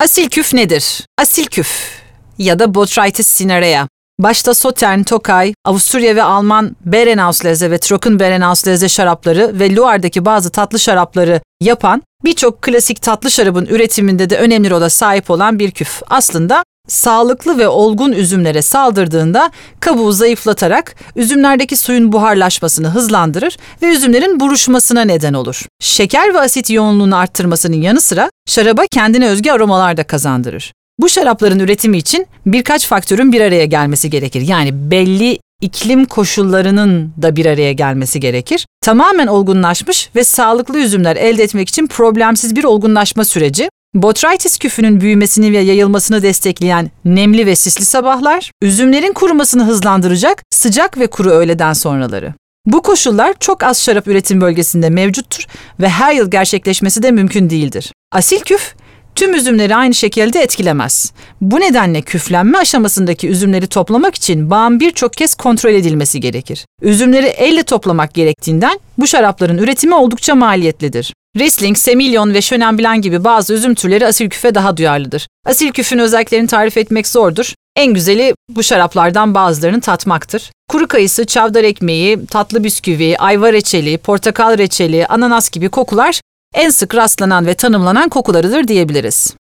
Asil küf nedir? Asil küf ya da Botrytis cinerea. Başta Sotern, Tokay, Avusturya ve Alman Berenauslese ve Trocken Berenauslese şarapları ve Loire'daki bazı tatlı şarapları yapan birçok klasik tatlı şarabın üretiminde de önemli rola sahip olan bir küf. Aslında sağlıklı ve olgun üzümlere saldırdığında kabuğu zayıflatarak üzümlerdeki suyun buharlaşmasını hızlandırır ve üzümlerin buruşmasına neden olur. Şeker ve asit yoğunluğunu arttırmasının yanı sıra şaraba kendine özgü aromalar da kazandırır. Bu şarapların üretimi için birkaç faktörün bir araya gelmesi gerekir. Yani belli iklim koşullarının da bir araya gelmesi gerekir. Tamamen olgunlaşmış ve sağlıklı üzümler elde etmek için problemsiz bir olgunlaşma süreci, Botrytis küfünün büyümesini ve yayılmasını destekleyen nemli ve sisli sabahlar, üzümlerin kurumasını hızlandıracak sıcak ve kuru öğleden sonraları. Bu koşullar çok az şarap üretim bölgesinde mevcuttur ve her yıl gerçekleşmesi de mümkün değildir. Asil küf, tüm üzümleri aynı şekilde etkilemez. Bu nedenle küflenme aşamasındaki üzümleri toplamak için bağın birçok kez kontrol edilmesi gerekir. Üzümleri elle toplamak gerektiğinden bu şarapların üretimi oldukça maliyetlidir. Riesling, Semillon ve Chenin Blanc gibi bazı üzüm türleri asil küfe daha duyarlıdır. Asil küfün özelliklerini tarif etmek zordur. En güzeli bu şaraplardan bazılarını tatmaktır. Kuru kayısı, çavdar ekmeği, tatlı bisküvi, ayva reçeli, portakal reçeli, ananas gibi kokular en sık rastlanan ve tanımlanan kokularıdır diyebiliriz.